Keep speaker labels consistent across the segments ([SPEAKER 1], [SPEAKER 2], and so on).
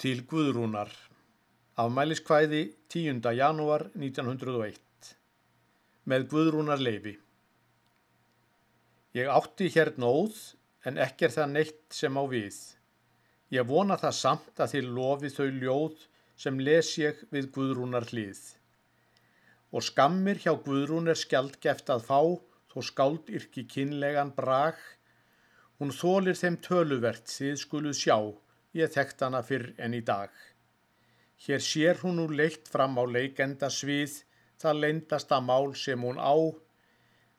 [SPEAKER 1] Til Guðrúnar Afmæliskvæði 10. janúar 1901 Með Guðrúnar leifi Ég átti hérna óð en ekki er það neitt sem á við. Ég vona það samt að þið lofi þau ljóð sem les ég við Guðrúnar hlið. Og skammir hjá Guðrún er skjaldgeft að fá þó skáld yrki kynlegan brag. Hún þólir þeim töluvert þið skuluð sjá ég þekkt hana fyrr en í dag. Hér sér hún nú leitt fram á leikenda svið, það leindasta mál sem hún á.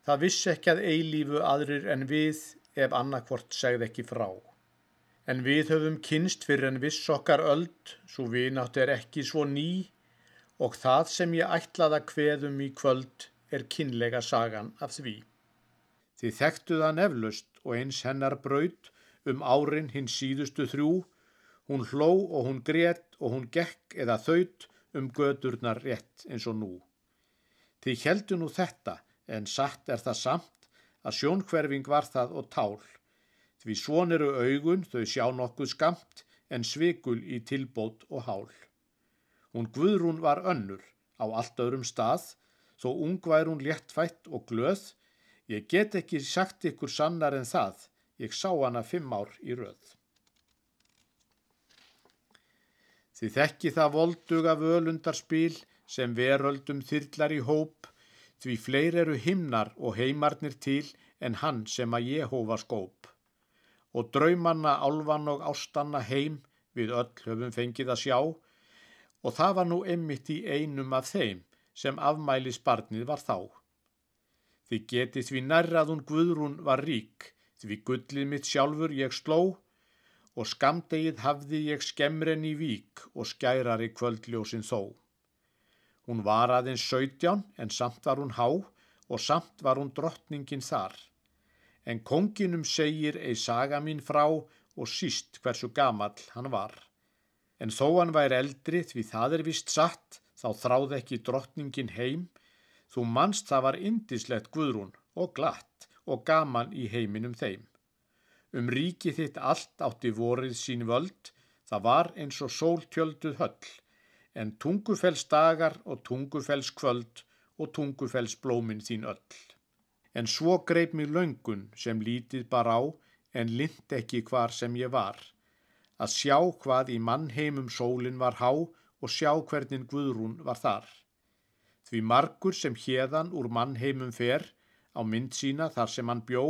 [SPEAKER 1] Það vissi ekki að eilífu aðrir en við, ef annarkvort segð ekki frá. En við höfum kynst fyrir en viss okkar öld, svo vinátt er ekki svo ný, og það sem ég ætlaða kveðum í kvöld er kynlega sagan af því. Þið þekktu það neflust og eins hennar braut um árin hinn síðustu þrjú, Hún hló og hún grét og hún gekk eða þaut um gödurnar rétt eins og nú. Þið heldu nú þetta en satt er það samt að sjónkverfing var það og tál. Því svon eru augun þau sjá nokkuð skamt en svikul í tilbót og hál. Hún Guðrún var önnur á allt öðrum stað þó ung vær hún léttfætt og glöð. Ég get ekki sagt ykkur sannar en það. Ég sá hana fimm ár í röð. Þið þekki það volduga völundarspil sem veröldum þyrlar í hóp, því fleir eru himnar og heimarnir til en hann sem að Jehova skóp. Og draumanna, álvan og ástanna heim við öll höfum fengið að sjá og það var nú emmitt í einum af þeim sem afmælis barnið var þá. Þið getið því nærrað hún Guðrún var rík, því gullið mitt sjálfur ég sló og skamdegið hafði ég skemmren í vík og skærari kvöldljósin þó. Hún var aðeins söйтján en samt var hún há og samt var hún drottningin þar. En konginum segir ei saga mín frá og síst hversu gamall hann var. En þó hann væri eldri því það er vist satt þá þráð ekki drottningin heim. Þú mannst það var indislegt guðrún og glatt og gaman í heiminum þeim. Um ríki þitt allt átti vorið sín völd, það var eins og sóltjölduð höll, en tungufells dagar og tungufells kvöld og tungufells blómin þín öll. En svo greip mér löngun sem lítið bara á, en lind ekki hvar sem ég var, að sjá hvað í mannheimum sólin var há og sjá hvernig Guðrún var þar. Því margur sem hérðan úr mannheimum fer á mynd sína þar sem hann bjó,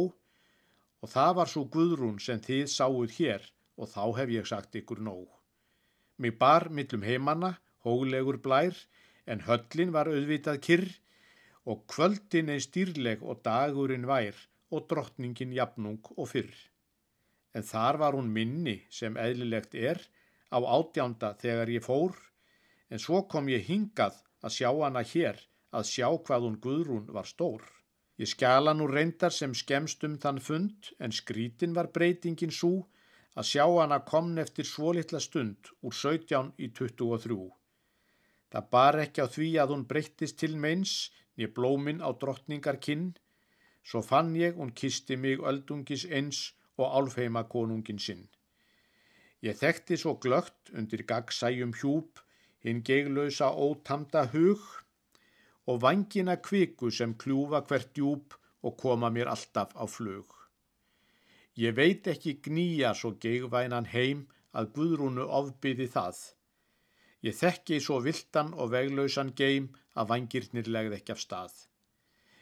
[SPEAKER 1] og það var svo guðrún sem þið sáuð hér og þá hef ég sagt ykkur nóg. Mér bar millum heimanna, hólegur blær, en höllin var auðvitað kyrr og kvöldin einn stýrleg og dagurinn vær og drottningin jafnung og fyrr. En þar var hún minni sem eðlilegt er á átjánda þegar ég fór, en svo kom ég hingað að sjá hana hér að sjá hvað hún guðrún var stór. Ég skjala nú reyndar sem skemst um þann fund en skrítin var breytingin svo að sjá hana komn eftir svo litla stund úr 17 í 23. Það bar ekki á því að hún breyttist til meins niður blómin á drottningar kinn, svo fann ég hún kisti mig öldungis eins og álfheima konungin sinn. Ég þekkti svo glögt undir gagsæjum hjúp, hinn geglausa ótamda hug, og vangina kviku sem kljúfa hvert djúb og koma mér alltaf á flug. Ég veit ekki gnýja svo geigvænan heim að Guðrúnu ofbyði það. Ég þekki svo viltan og veglausan geim að vangirnir legð ekki af stað.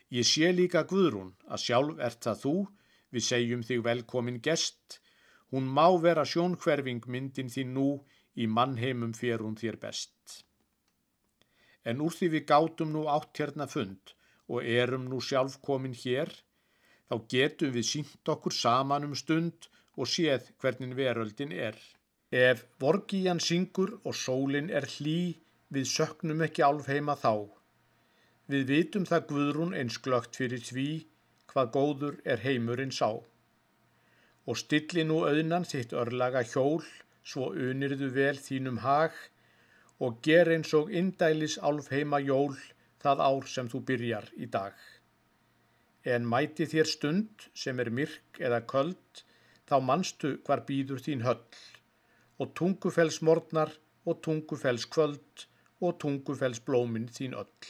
[SPEAKER 1] Ég sé líka Guðrún að sjálf ert það þú, við segjum þig velkomin gest, hún má vera sjónkverfing myndin þín nú, í mannheimum fér hún þér best en úr því við gátum nú átt hérna fund og erum nú sjálf komin hér, þá getum við sínt okkur saman um stund og séð hvernig veröldin er. Ef vorgíjan syngur og sólin er hlý, við söknum ekki álf heima þá. Við vitum það Guðrún eins glögt fyrir því hvað góður er heimurinn sá. Og stilli nú auðnan þitt örlaga hjól, svo unirðu vel þínum hag, og ger eins og indælis álf heima jól það ár sem þú byrjar í dag. En mæti þér stund sem er myrk eða köld, þá manstu hvar býður þín höll og tungufells morgnar og tungufells kvöld og tungufells blómin þín öll.